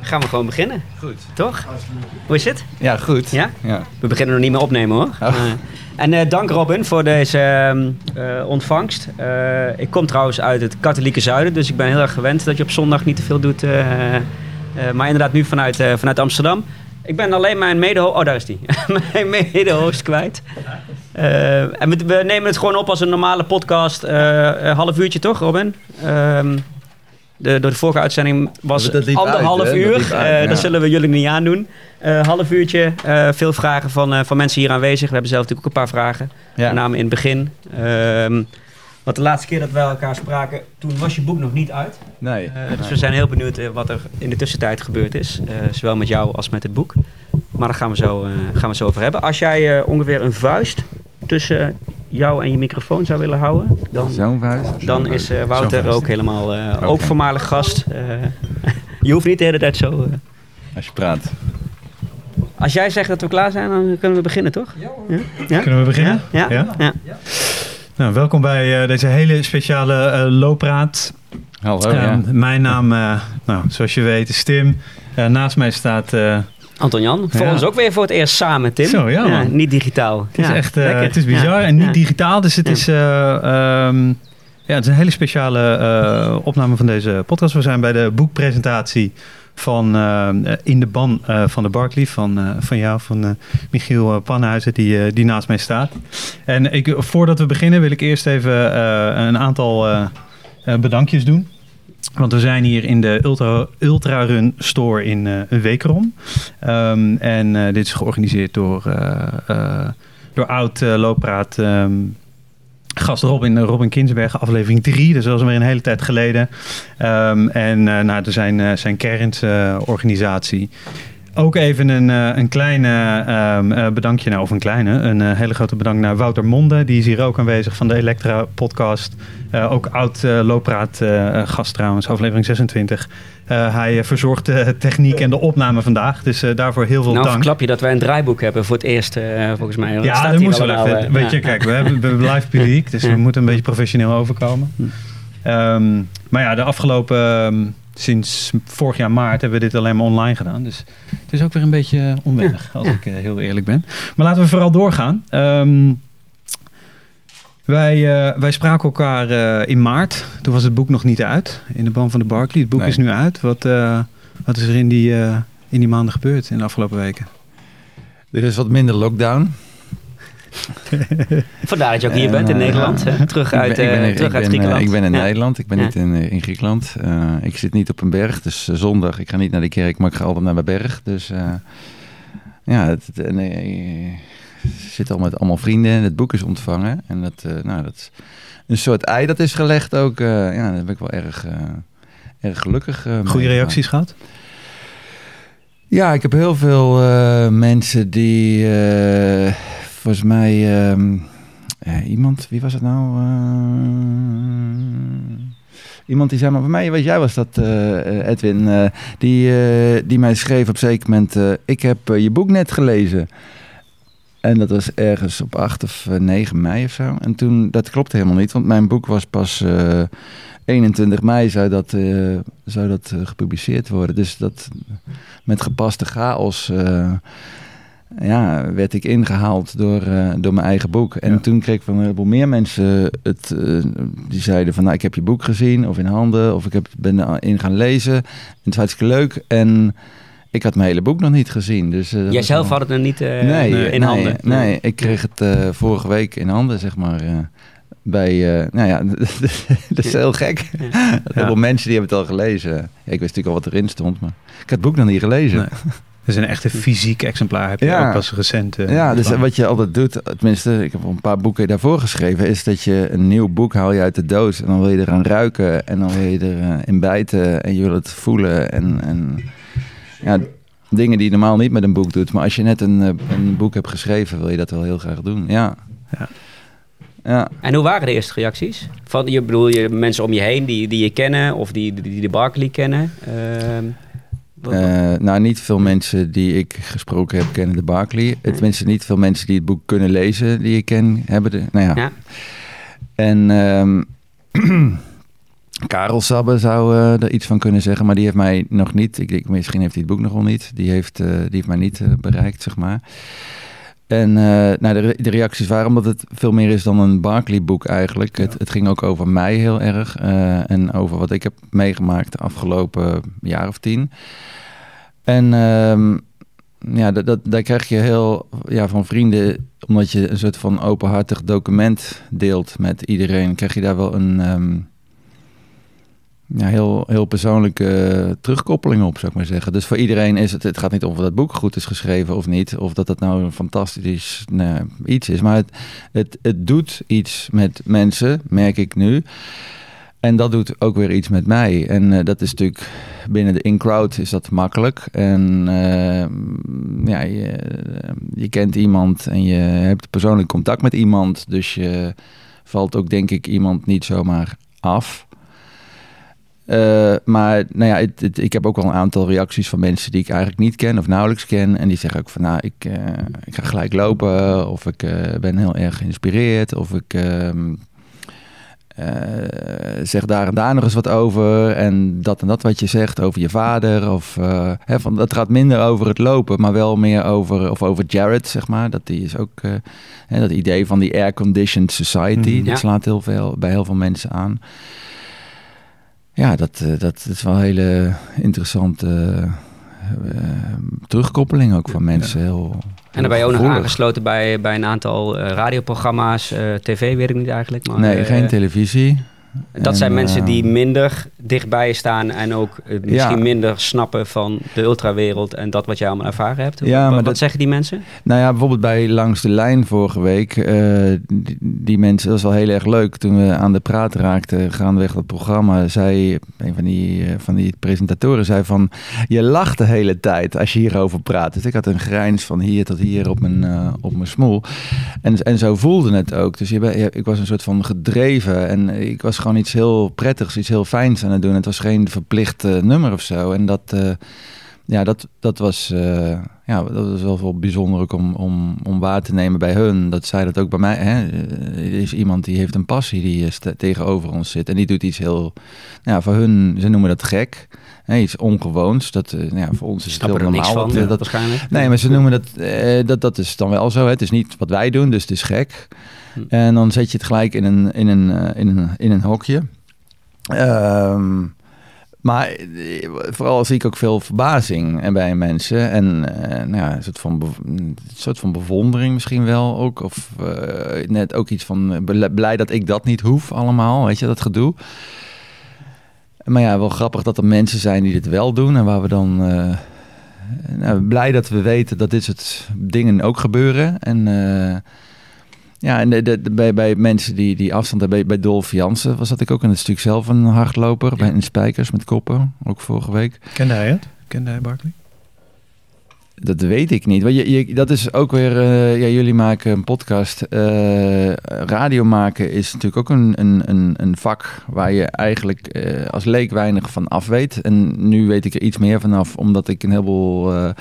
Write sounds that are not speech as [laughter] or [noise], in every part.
Gaan we gewoon beginnen, Goed. toch? Hoe is het? Ja, goed. Ja? Ja. We beginnen nog niet meer opnemen hoor. Oh. Eh, en eh, dank Robin voor deze ehm, eh, ontvangst. Eh, ik kom trouwens uit het katholieke zuiden, dus ik ben heel erg gewend dat je op zondag niet te veel doet. eh, eh, maar inderdaad nu vanuit, eh, vanuit Amsterdam. Ik ben alleen mijn mede Oh, daar is die. [laughs] mijn mede-host kwijt. Eh, en we, we nemen het gewoon op als een normale podcast. eh, een half uurtje toch, Robin? Ehm, de, door de vorige uitzending was Dat liep anderhalf uit, uur. Dat uit, Eh, ja. Dat zullen we jullie niet aandoen. Eh half uurtje, eh, veel vragen van, van mensen hier aanwezig. We hebben zelf natuurlijk ook een paar vragen. Ja. Met name in het begin. Ehm, want de laatste keer dat wij elkaar spraken, toen was je boek nog niet uit. Nee. Dus nee. we zijn heel benieuwd wat er in de tussentijd gebeurd is. zowel met jou als met het boek. Maar daar gaan we zo, gaan we het zo over hebben. Als jij ongeveer een vuist tussen jou en je microfoon zou willen houden, dan, dan is eh, Wouter ook helemaal, eh, ook voormalig gast. Eh, [laughs] je hoeft niet de hele tijd zo... eh. Als je praat. Als jij zegt dat we klaar zijn, dan kunnen we beginnen, toch? Ja? ja? Kunnen we beginnen? Ja? Ja? Ja? ja. Nou, welkom bij eh, deze hele speciale eh loopraad. Hallo, Ehm, ja. Mijn naam, eh, nou, zoals je weet, is Tim. Eh, naast mij staat... Anton Jan, voor Ja. ons ook weer voor het eerst samen, Tim. Zo, ja, niet digitaal. het is echt eh, het is bizar en niet digitaal. Dus het is... eh, ehm, ja, het is een hele speciale eh, opname van deze podcast. We zijn bij de boekpresentatie van In de Ban van de Barclay. Van, van jou, van Michiel Pannenhuizen, die, die naast mij staat. En ik, voordat we beginnen wil ik eerst even een aantal bedankjes doen. Want we zijn hier in de Ultra, Ultra Run Store in eh Wekerom. Ehm, en eh, dit is georganiseerd door, eh, door oud looppraat ehm, gast Robin, Robin Kinsbergen, aflevering 3. Dus dat was weer een hele tijd geleden. Ehm, en nou, er zijn, zijn Kerns organisatie. Ook even een, eh, een kleine ehm, eh, bedankje, nou, of een kleine, een eh, hele grote bedankt naar Wouter Monde. Die is hier ook aanwezig van de Elektra podcast. Ook oud looppraat eh, gast trouwens, aflevering 26. Eh, hij verzorgt de techniek en de opname vandaag. Dus daarvoor heel veel Nou, dank. verklap je dat wij een draaiboek hebben voor het eerst, volgens mij. Dat Ja, staat dat moest wel even. Weet ja. je, kijk, we hebben, we live [laughs] publiek, dus Ja. we moeten een beetje professioneel overkomen. Hm. Ehm, maar ja, de afgelopen, ehm, sinds vorig jaar maart hebben we dit alleen maar online gedaan. Dus het is ook weer een beetje onwennig, als Ja. ik eh, heel eerlijk ben. Maar laten we vooral doorgaan. Ehm, wij, eh, wij spraken elkaar eh, in maart. Toen was het boek nog niet uit, in de ban van de Barclay. Het boek Nee. is nu uit. Wat, eh, wat is er in die, eh, in die maanden gebeurd in de afgelopen weken? Er is wat minder lockdown. [laughs] Vandaar dat je ook hier En, bent in eh, Nederland. hè? Terug Ik uit, ben- ik ben eh, in- terug ik uit ben, eh, Griekenland. Ik ben in Ja. Nederland, ik ben Ja. niet in, in Griekenland. Eh, ik zit niet op een berg, dus zondag. Ik ga niet naar de kerk, maar ik ga altijd naar mijn berg. Dus eh, ja, het, het- en, ik zit al met allemaal vrienden en het boek is ontvangen. En dat, eh, nou, dat is een soort ei dat is gelegd ook. eh, ja, daar ben ik wel erg, eh, erg gelukkig eh. Goede reacties gehad? Ja, ik heb heel veel eh, mensen die eh, volgens mij ehm, eh, iemand, wie was het nou? Eh, iemand die zei maar bij mij, weet jij was dat eh, Edwin, die, die mij schreef op zeker moment, ik heb je boek net gelezen. En dat was ergens op 8 of eh, 9 mei of zo. En toen, dat klopte helemaal niet, want mijn boek was pas eh, 21 mei zou dat, zou dat gepubliceerd worden. Dus dat met gepaste chaos ja, werd ik ingehaald door, eh, door mijn eigen boek. En Ja. toen kreeg ik van een heleboel meer mensen het, eh, die zeiden van nou ik heb je boek gezien of in handen of ik heb, ben erin gaan lezen. En het is hartstikke leuk. En ik had mijn hele boek nog niet gezien. Dus, eh, dat Jij was zelf wel- had het nog niet eh, nee, in nee, handen. Nee, ik kreeg het eh, vorige week in handen, zeg maar. eh, bij, eh, nou ja, [laughs] dat is heel gek. Ja. Heel veel mensen die hebben het al gelezen. Ja, ik wist natuurlijk al wat erin stond, maar ik had het boek nog niet gelezen. Nee. Dus een echte fysiek exemplaar heb je Ja. ook pas recent. eh, Ja, dus wat je altijd doet, tenminste, ik heb al een paar boeken daarvoor geschreven, is dat je een nieuw boek haal je uit de doos en dan wil je eraan ruiken en dan wil je erin in bijten en je wil het voelen en, en ja, dingen die je normaal niet met een boek doet. Maar als je net een, eh, een boek hebt geschreven, wil je dat wel heel graag doen. Ja. Ja. Ja. En hoe waren de eerste reacties? Van, je bedoel je mensen om je heen die, die je kennen of die, die, die de Barkley kennen? Eh, nou, niet veel mensen die ik gesproken heb kennen de Barclay. Tenminste, niet veel mensen die het boek kunnen lezen die ik ken hebben de. Nou ja. Ja. En ehm, [clears throat] Karel Sabbe zou uh, er iets van kunnen zeggen, maar die heeft mij nog niet. Ik denk, misschien heeft hij het boek nog wel niet. Die heeft, uh, die heeft mij niet bereikt, zeg maar. En nou, de, de, reacties waren omdat het veel meer is dan een Barclay-boek eigenlijk. Ja. Het, het, ging ook over mij heel erg en over wat ik heb meegemaakt de afgelopen jaar of tien. En ehm, ja, dat, dat, daar krijg je heel ja, van vrienden, omdat je een soort van openhartig document deelt met iedereen, krijg je daar wel een um, ja, heel, heel persoonlijke terugkoppeling op, zou ik maar zeggen. Dus voor iedereen is het, het gaat niet om of dat boek goed is geschreven of niet, of dat het nou een fantastisch iets is, maar het, het, het doet iets met mensen, merk ik nu. En dat doet ook weer iets met mij. En uh, dat is natuurlijk binnen de in-crowd is dat makkelijk. En uh, ja, je, je, kent iemand en je hebt persoonlijk contact met iemand. Dus je valt ook denk ik iemand niet zomaar af. Uh, maar nou ja, het, het, ik heb ook wel een aantal reacties van mensen die ik eigenlijk niet ken of nauwelijks ken. En die zeggen ook van nou, ik, ik ga gelijk lopen. Of ik ben heel erg geïnspireerd. Of ik ehm, zeg daar en daar nog eens wat over. En dat en dat wat je zegt over je vader. Of, hè, van, dat gaat minder over het lopen, maar wel meer over, of over Jared, zeg maar. Dat die is ook hè, dat idee van die air-conditioned society. Mm, dat slaat heel veel, bij heel veel mensen aan. Ja, dat, dat is wel een hele interessante terugkoppeling ook van mensen. Heel, en dan ben je ook nog aangesloten bij, bij een aantal uh, radioprogramma's, uh, tv weet ik niet eigenlijk. Maar, nee, geen televisie. Dat zijn mensen die minder dichtbij staan en ook misschien ja. minder snappen van de ultrawereld en dat wat jij allemaal ervaren hebt. Ja, wat, maar wat zeggen die mensen? Nou ja, bijvoorbeeld bij Langs de Lijn vorige week. die, die, mensen, dat was wel heel erg leuk. Toen we aan de praat raakten, gaandeweg dat programma, zei een van die, van die presentatoren zei van, je lacht de hele tijd als je hierover praat. Dus ik had een grijns van hier tot hier op mijn, uh, op mijn smoel. En, en zo voelde het ook. Dus je, ik was een soort van gedreven en ik was gewoon iets heel prettigs, iets heel fijns aan het doen. Het was geen verplicht uh, nummer of zo. En dat, uh, ja, dat, dat, was, uh, ja, dat was wel, wel bijzonder om, om, om waar te nemen bij hun. Dat zij dat ook bij mij. Hè, er is iemand die heeft een passie die tegenover ons zit. En die doet iets heel, ja, voor hun, ze noemen dat gek. Hè, iets ongewoons. Dat, nou ja, voor ons is het heel normaal. Van, dat, dat, waarschijnlijk. Nee, maar ze noemen dat, dat, dat is dan wel zo. Hè. Het is niet wat wij doen, dus het is gek. En dan zet je het gelijk in een, in een, in een, in een hokje. Um, maar vooral zie ik ook veel verbazing bij mensen. En nou ja, een, soort van een soort van bewondering misschien wel ook. Of net ook iets van blij dat ik dat niet hoef allemaal. Weet je, dat gedoe. Maar ja, wel grappig dat er mensen zijn die dit wel doen. En waar we dan... Nou, blij dat we weten dat dit soort dingen ook gebeuren. En... Ja, en de, de, bij, bij mensen die, die afstand hebben, bij, bij Dolf Jansen was dat ik ook in het stuk zelf een hardloper. Bij een spijkers met koppen, ook vorige week. Kende hij het? Kende hij Barkley? Dat weet ik niet. Want je, je, dat is ook weer, uh, ja, jullie maken een podcast. Uh, radio maken is natuurlijk ook een, een, een, een vak waar je eigenlijk uh, als leek weinig van af weet. En nu weet ik er iets meer vanaf, omdat ik een heleboel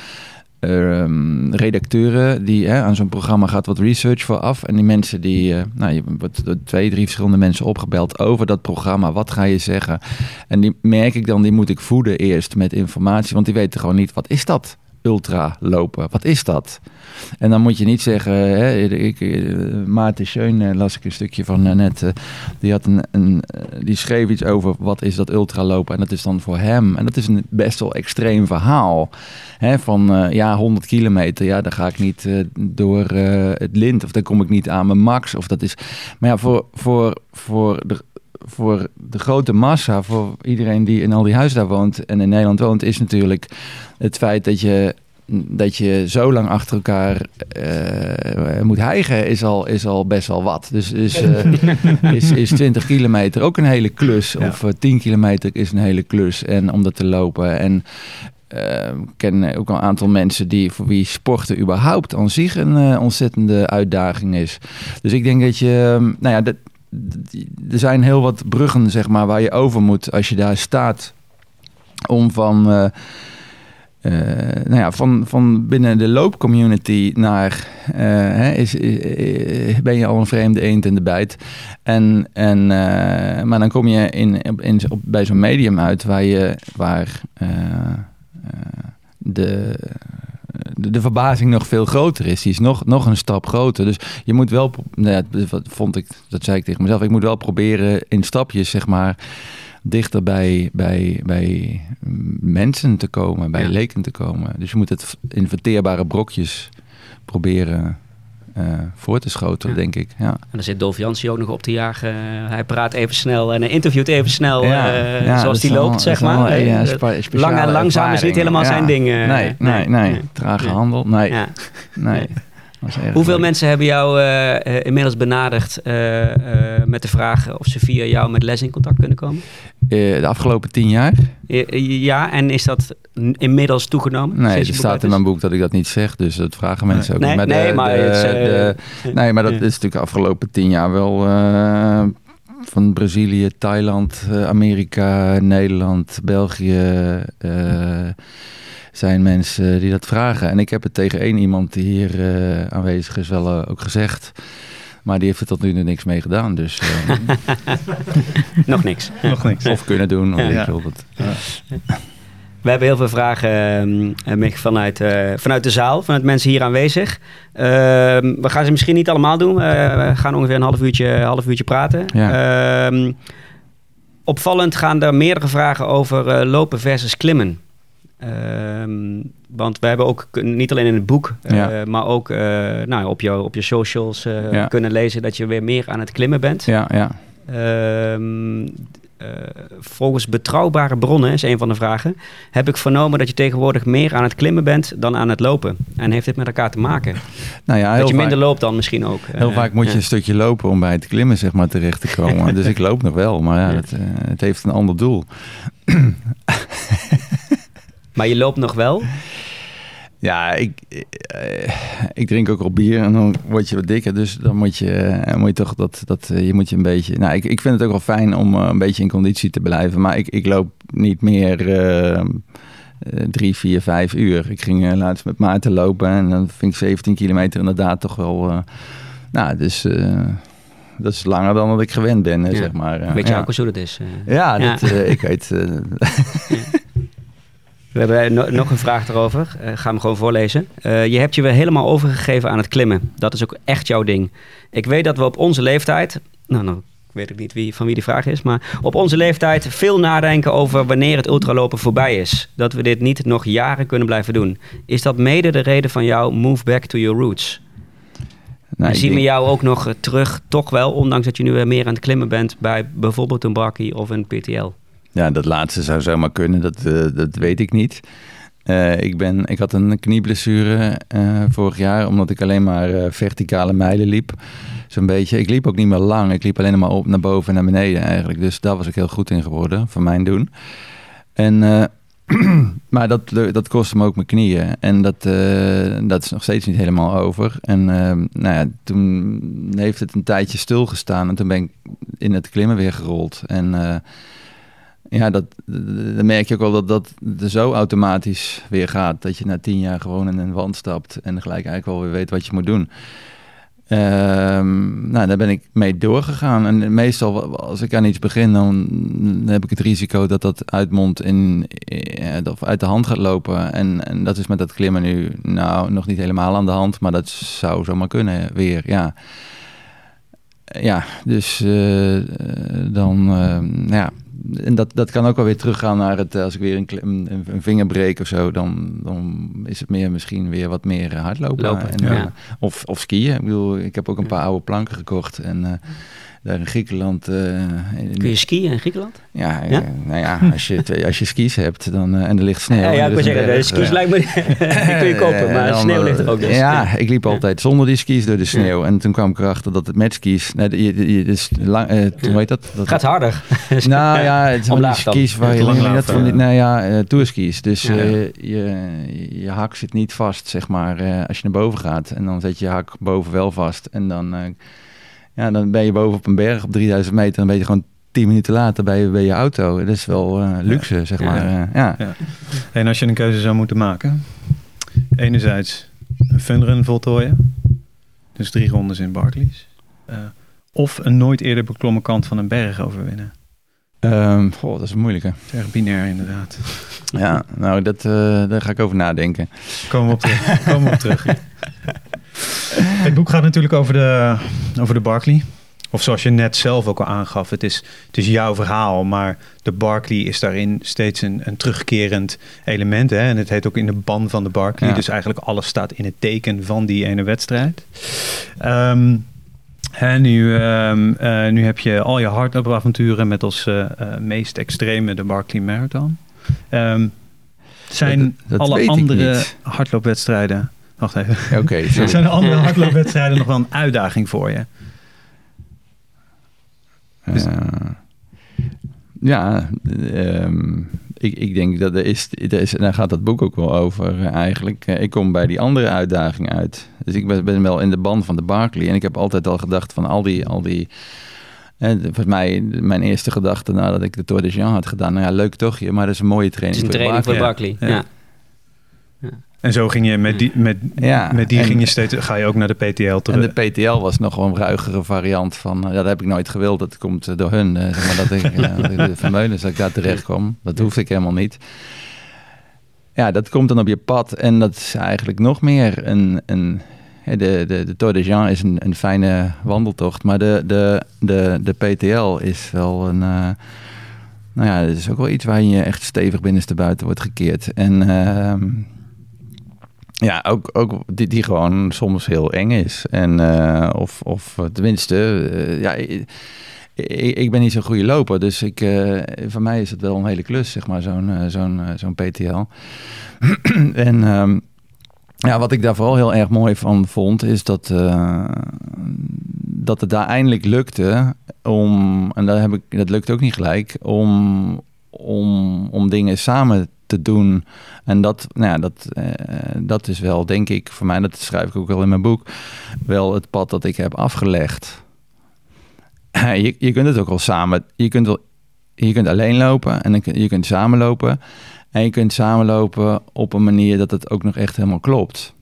um, redacteuren die hè, aan zo'n programma gaat wat research vooraf. En die mensen die, uh, nou, je wordt twee, drie verschillende mensen opgebeld over dat programma. Wat ga je zeggen? En die merk ik dan, die moet ik voeden eerst met informatie, want die weten gewoon niet, wat is dat? Ultra lopen, wat is dat? En dan moet je niet zeggen, hè, ik, eh, Maarten Scheun eh, las ik een stukje van net, die, had een, die schreef iets over wat is dat ultralopen en dat is dan voor hem. En dat is een best wel extreem verhaal. Hè, van ja, 100 kilometer, ja, dan ga ik niet door het lint of dan kom ik niet aan mijn max. Of dat is, maar ja, voor, voor, voor de, voor de grote massa, voor iedereen die in al die huizen daar woont en in Nederland woont, is natuurlijk het feit dat je dat je zo lang achter elkaar uh, moet hijgen, is al, is al best wel wat. Dus is, uh, [laughs] is, is 20 kilometer ook een hele klus. Ja. Of uh, 10 kilometer is een hele klus. En om dat te lopen. En ik ken ook een aantal mensen die, voor wie sporten überhaupt aan zich een ontzettende uitdaging is. Dus ik denk dat je, nou ja, dat, er zijn heel wat bruggen zeg maar, waar je over moet als je daar staat om van eh, nou ja, van, van binnen de loopcommunity naar eh, hè, is, is- ben je al een vreemde eend in de bijt. En, en, eh, maar dan kom je in, in, op, bij zo'n medium uit waar, je, waar eh, eh, de, de, de verbazing nog veel groter is. Die is nog, nog een stap groter. Dus je moet wel, nou ja, dat vond ik, dat zei ik tegen mezelf, ik moet wel proberen in stapjes, zeg maar, dichter bij, bij, bij mensen te komen, bij Ja. leken te komen. Dus je moet het in verteerbare brokjes proberen voor te schotelen, Ja. denk ik. Ja. En dan zit Dolf ook nog op te jagen. hij praat even snel en interviewt even snel Ja, eh, zoals die loopt, zeg maar. ja, Eh, Lang en langzaam is niet helemaal zijn ding. eh, nee, nee, nee, Trage handel. Nee, nee. Hoeveel leuk. mensen hebben jou eh, eh, inmiddels benaderd eh, eh, met de vraag of ze via jou met les in contact kunnen komen? Eh, de afgelopen tien jaar? Ja, en is dat inmiddels toegenomen? Nee, er staat in mijn boek dat ik dat niet zeg, dus dat vragen mensen ook Nee, niet. nee, de- maar de- het is, eh, de- nee, maar dat is natuurlijk de afgelopen tien jaar wel eh, van Brazilië, Thailand, Amerika, Nederland, België eh, zijn mensen die dat vragen. En ik heb het tegen één iemand die hier eh, aanwezig is wel eh, ook gezegd. Maar die heeft er tot nu toe niks mee gedaan. Dus, eh, [laughs] Nog niks. Nog niks. of kunnen doen. Of Ja. dat. We hebben heel veel vragen ehm, eh, Mick, vanuit, eh, vanuit de zaal, vanuit mensen hier aanwezig. Ehm, we gaan ze misschien niet allemaal doen. Eh, we gaan ongeveer een half uurtje, half uurtje praten. Ehm, opvallend gaan er meerdere vragen over eh, lopen versus klimmen. Ehm, want we hebben ook niet alleen in het boek, eh, maar ook eh, nou, op, jou, op je socials eh, Ja. kunnen lezen dat je weer meer aan het klimmen bent. Ja, ja. Ehm, eh, volgens betrouwbare bronnen, is een van de vragen, heb ik vernomen dat je tegenwoordig meer aan het klimmen bent dan aan het lopen. En heeft dit met elkaar te maken? Nou ja, dat je vaak- minder loopt dan misschien ook. Heel vaak moet je een stukje lopen om bij het klimmen zeg maar, terecht te komen. [laughs] dus ik loop nog wel, maar ja. Het, het heeft een ander doel. [clears throat] Maar je loopt nog wel. Ja, ik, eh, ik drink ook al bier en dan word je wat dikker. Dus dan moet je, eh, moet je toch dat, dat eh, je moet je een beetje... Nou, ik, ik vind het ook wel fijn om een beetje in conditie te blijven. Maar ik, ik loop niet meer drie, vier, vijf uur. Ik ging laatst met Maarten lopen en dan vind ik 17 kilometer inderdaad toch wel... nou, dus dat is langer dan dat ik gewend ben, Ja. zeg maar. Weet je ja. ook hoe zo dat is? Ja, Ja. dat, ik weet... [laughs] We hebben no- nog een vraag erover. Eh ga hem gewoon voorlezen. Eh, je hebt je weer helemaal overgegeven aan het klimmen. Dat is ook echt jouw ding. Ik weet dat we op onze leeftijd... Nou, nou weet ik niet wie, van wie die vraag is. Maar op onze leeftijd veel nadenken over wanneer het ultralopen voorbij is. Dat we dit niet nog jaren kunnen blijven doen. Is dat mede de reden van jouw move back to your roots? nou, zien we denk- jou ook nog eh, terug, toch wel, ondanks dat je nu weer meer aan het klimmen bent... bij bijvoorbeeld een Barkie of een PTL? Ja, dat laatste zou zomaar kunnen, dat, eh, dat weet ik niet. Eh, ik, ben, ik had een knieblessure eh, vorig jaar, omdat ik alleen maar verticale mijlen liep. Zo'n beetje. Ik liep ook niet meer lang, ik liep alleen maar op naar boven en naar beneden eigenlijk. Dus daar was ik heel goed in geworden, van mijn doen. En, [clears throat] maar dat, dat kostte me ook mijn knieën. En dat, dat is nog steeds niet helemaal over. En nou ja, toen heeft het een tijdje stilgestaan. En toen ben ik in het klimmen weer gerold. En ja, dat, dan merk je ook wel dat dat er zo automatisch weer gaat. Dat je na tien jaar gewoon in een wand stapt. En gelijk eigenlijk wel weer weet wat je moet doen. Ehm, nou, daar ben ik mee doorgegaan. En meestal als ik aan iets begin, dan heb ik het risico dat dat uitmondt in, eh, of uit de hand gaat lopen. En, en dat is met dat klimmen nu nou nog niet helemaal aan de hand, maar dat zou zomaar kunnen weer, ja. Ja, dus eh, dan, eh, ja, en dat, dat kan ook wel weer teruggaan naar het, eh, als ik weer een, een, een vinger breek of zo, dan, dan is het meer misschien weer wat meer eh, hardlopen. Lopen, en, ja. eh, of, of skiën. Ik bedoel, ik heb ook een paar oude planken gekocht en eh, daar in Griekenland. eh, Kun je skiën in Griekenland? ja, Ja? eh, nou ja, als je, als je skis hebt dan, eh, en er ligt sneeuw. Ja, ja, ik er wil zeggen, de berg, skis eh, lijkt me... [laughs] die kun je kopen, maar dan, sneeuw ligt er ook dus. Ja, ik liep altijd zonder die skis door de sneeuw. En toen kwam ik erachter dat het met skis... Nee, de- je, je, dus lang, eh, toen weet dat? dat Het gaat harder. [laughs] nou ja, het zijn die skis waar je lang laten, van nou ja, eh, tourskis. Dus Ja. eh, je, je hak zit niet vast, zeg maar, eh, als je naar boven gaat. En dan zet je je hak boven wel vast. En dan, eh, ja, dan ben je boven op een berg op 3000 meter. Dan ben je gewoon tien minuten later bij je, bij je auto. Dat is wel eh, luxe, zeg Ja. maar. eh, ja. En als je een keuze zou moeten maken, enerzijds een funrun voltooien, dus drie rondes in Barclays, eh, of een nooit eerder beklommen kant van een berg overwinnen. Ehm, goh, dat is een moeilijke. Dat is erg binair inderdaad. Ja, nou, dat, daar ga ik over nadenken. Komen we op terug. Komen we op terug. [laughs] [laughs] Het boek gaat natuurlijk over de, over de Barclay. Of zoals je net zelf ook al aangaf, het is, het is jouw verhaal, maar de Barclay is daarin steeds een, een terugkerend element. Hè? En het heet ook in de ban van de Barclay. Ja. Dus eigenlijk alles staat in het teken van die ene wedstrijd. Ehm, en nu, ehm, eh, nu heb je al je hardloopavonturen met als eh, eh, meest extreme de Barclay Marathon. Ehm, zijn Dat- dat alle andere hardloopwedstrijden... Wacht even. Oké. [laughs] Zijn er andere hardloopwedstrijden nog wel een uitdaging voor je? Dus- Eh, ja, ehm, ik, ik denk dat er is, er is, daar gaat dat boek ook wel over eh, eigenlijk. Eh, ik kom bij die andere uitdaging uit. Dus ik ben, ben wel in de band van de Barclay en ik heb altijd al gedacht van al die, al die en volgens mij, mijn eerste gedachte nadat ik de Tour de Jean had gedaan, nou ja, leuk toch, maar dat is een mooie Het training is een voor de training voor Barclay. Barkley. Ja. Ja. En zo ging je met die, met, Ja, met die en- ging je steeds, ga je ook naar de PTL En terug. de PTL was nog een ruigere variant van... eh, ja, dat heb ik nooit gewild. Dat komt eh, door hun. eh, zeg maar, dat ik, [laughs] eh, de dat ik daar terecht kwam. Dat hoefde ik helemaal niet. Ja, dat komt dan op je pad. En dat is eigenlijk nog meer een... een de, de, de Tour de Jean is een, een fijne wandeltocht. Maar de, de, de, de PTL is wel een... nou ja, dat is ook wel iets waar je echt stevig binnenstebuiten wordt gekeerd. En... ehm, ja, ook, ook die, die gewoon soms heel eng is. En, eh, of, of tenminste, eh, ja, ik, ben niet zo'n goede loper. Dus ik, eh, voor mij is het wel een hele klus, zeg maar, zo'n eh, zo'n eh, zo'n PTL. [clears throat] en ehm, ja, wat ik daar vooral heel erg mooi van vond, is dat, eh, dat het daar eindelijk lukte om, en dat, heb ik, dat lukt ook niet gelijk, om, om, om dingen samen te doen. En dat, nou ja, dat, eh, dat is wel, denk ik, voor mij, dat schrijf ik ook wel in mijn boek, wel het pad dat ik heb afgelegd. [clears throat] Je, je kunt het ook wel samen, je kunt, je kunt alleen lopen en je kunt samenlopen. En je kunt samenlopen op een manier dat het ook nog echt helemaal klopt.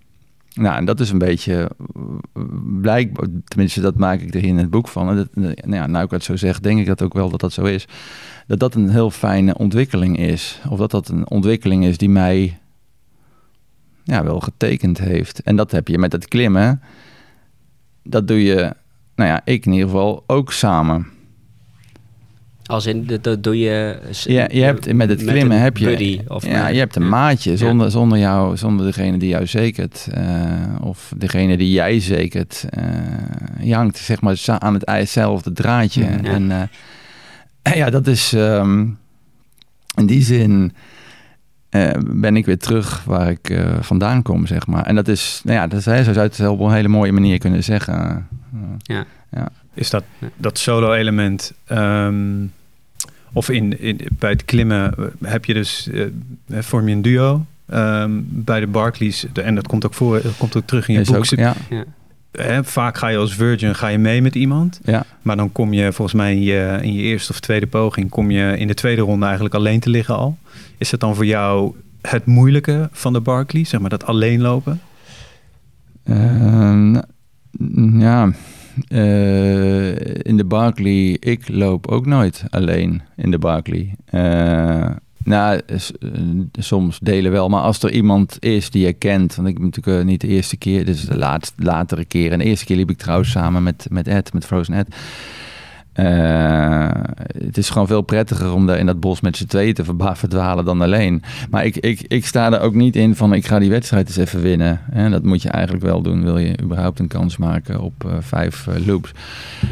Nou, en dat is een beetje blijkbaar, tenminste dat maak ik er in het boek van. Dat, nou ja, nou ik het zo zeg, denk ik dat ook wel dat dat zo is. Dat dat een heel fijne ontwikkeling is. Of dat dat een ontwikkeling is die mij ja, wel getekend heeft. En dat heb je met het klimmen. Dat doe je, nou ja, ik in ieder geval ook samen. Als in, dat, dat doe je... Ja, je hebt met het klimmen heb je, buddy, of ja, met- je hebt een ja. maatje zonder, zonder jou, zonder degene die jou zekert, eh, of degene die jij zekert. eh, je hangt zeg maar aan het ijzelfde draadje. Ja. En eh, [clears throat] ja, dat is ehm, in die zin ben ik weer terug waar ik vandaan kom, zeg maar. En dat is, nou ja, dat zou je het op een hele mooie manier kunnen zeggen. Is dat, dat solo-element, ehm, of in, in, bij het klimmen eh, heb je dus, eh, vorm je een duo ehm, bij de Barclays, de- en dat komt ook, voor, dat komt ook terug in je Is boek. ook, ja, Hè, vaak ga je als virgin ga je mee met iemand, ja. maar dan kom je volgens mij in je, in je eerste of tweede poging, kom je in de tweede ronde eigenlijk alleen te liggen al. Is dat dan voor jou het moeilijke van de Barclays, zeg maar dat alleen lopen? Ehm, ja, eh, in de Barclay, ik loop ook nooit alleen in de Barclay. Eh, nou, eh, soms delen wel, maar als er iemand is die je kent, want ik ben natuurlijk niet de eerste keer, dit is de laatste, latere keer. En de eerste keer liep ik trouwens samen met, met Ed, met Frozen Ed. Eh, het is gewoon veel prettiger om daar in dat bos met z'n tweeën te [laughs] verdwalen dan alleen. Maar ik, ik, ik sta er ook niet in van ik ga die wedstrijd eens even winnen. Dat moet je eigenlijk wel doen. Wil je überhaupt een kans maken op eh, vijf eh, loops.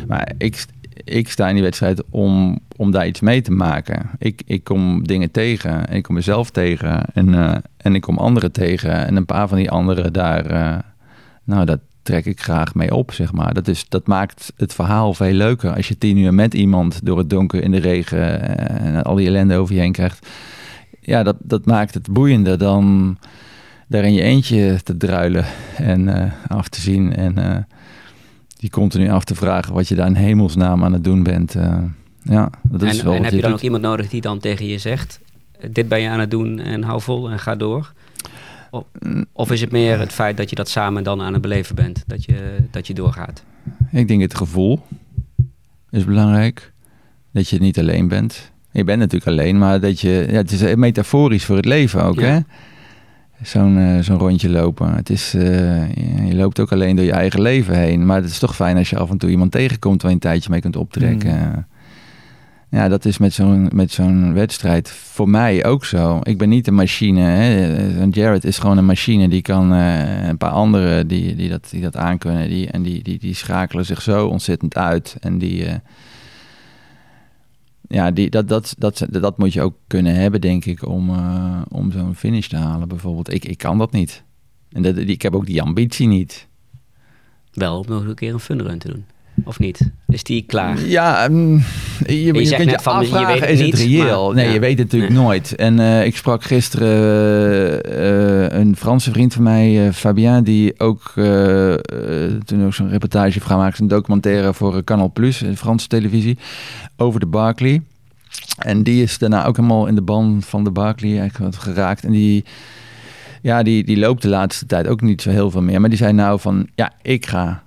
Maar ik, ik sta in die wedstrijd om, om daar iets mee te maken. Ik, ik kom dingen tegen. En ik kom mezelf tegen. En, en ik kom anderen tegen. En een paar van die anderen daar... nou, dat trek ik graag mee op, zeg maar. Dat, is, dat maakt het verhaal veel leuker. Als je tien uur met iemand door het donker in de regen... eh, en al die ellende over je heen krijgt. Ja, dat, dat maakt het boeiender dan daar in je eentje te druilen en eh, af te zien. En eh, die continu af te vragen wat je daar in hemelsnaam aan het doen bent. Ja, dat is en wel en heb je dan doet. ook iemand nodig die dan tegen je zegt... dit ben je aan het doen en hou vol en ga door? Of, is het meer het feit dat je dat samen dan aan het beleven bent? Dat je, dat je doorgaat? Ik denk het gevoel is belangrijk. Dat je niet alleen bent. Je bent natuurlijk alleen, maar dat je... Ja, het is metaforisch voor het leven ook, Ja. hè? Zo'n eh, zo'n rondje lopen. Het is, eh, je- je loopt ook alleen door je eigen leven heen. Maar het is toch fijn als je af en toe iemand tegenkomt... waar je een tijdje mee kunt optrekken. Ja, dat is met zo'n met zo'n wedstrijd voor mij ook zo. Ik ben niet een machine. Hè. Jared is gewoon een machine. Die kan eh, een paar anderen die, die, dat, die dat aankunnen. Die, en die, die, die schakelen zich zo ontzettend uit. En die... eh, ja, die, dat, dat, dat, dat moet je ook kunnen hebben, denk ik, om, eh, om zo'n finish te halen bijvoorbeeld. Ik, ik kan dat niet. En dat, ik heb ook die ambitie niet. Wel om nog een keer een funrun te doen. Of niet? Is die klaar? Ja, mm, je, je, zegt kunt je van, je afvragen, weet het is het reëel? maar- nee, ja. je weet het natuurlijk Nee. nooit. En eh, ik sprak gisteren eh, een Franse vriend van mij, eh, Fabien, die ook toen ook zo'n reportage heeft gemaakt, een documentaire voor Canal Plus, de Franse televisie, over de Barclay. En die is daarna ook helemaal in de ban van de Barclay eigenlijk geraakt. En die, ja, die, die loopt de laatste tijd ook niet zo heel veel meer. Maar die zei nou van, ja, ik ga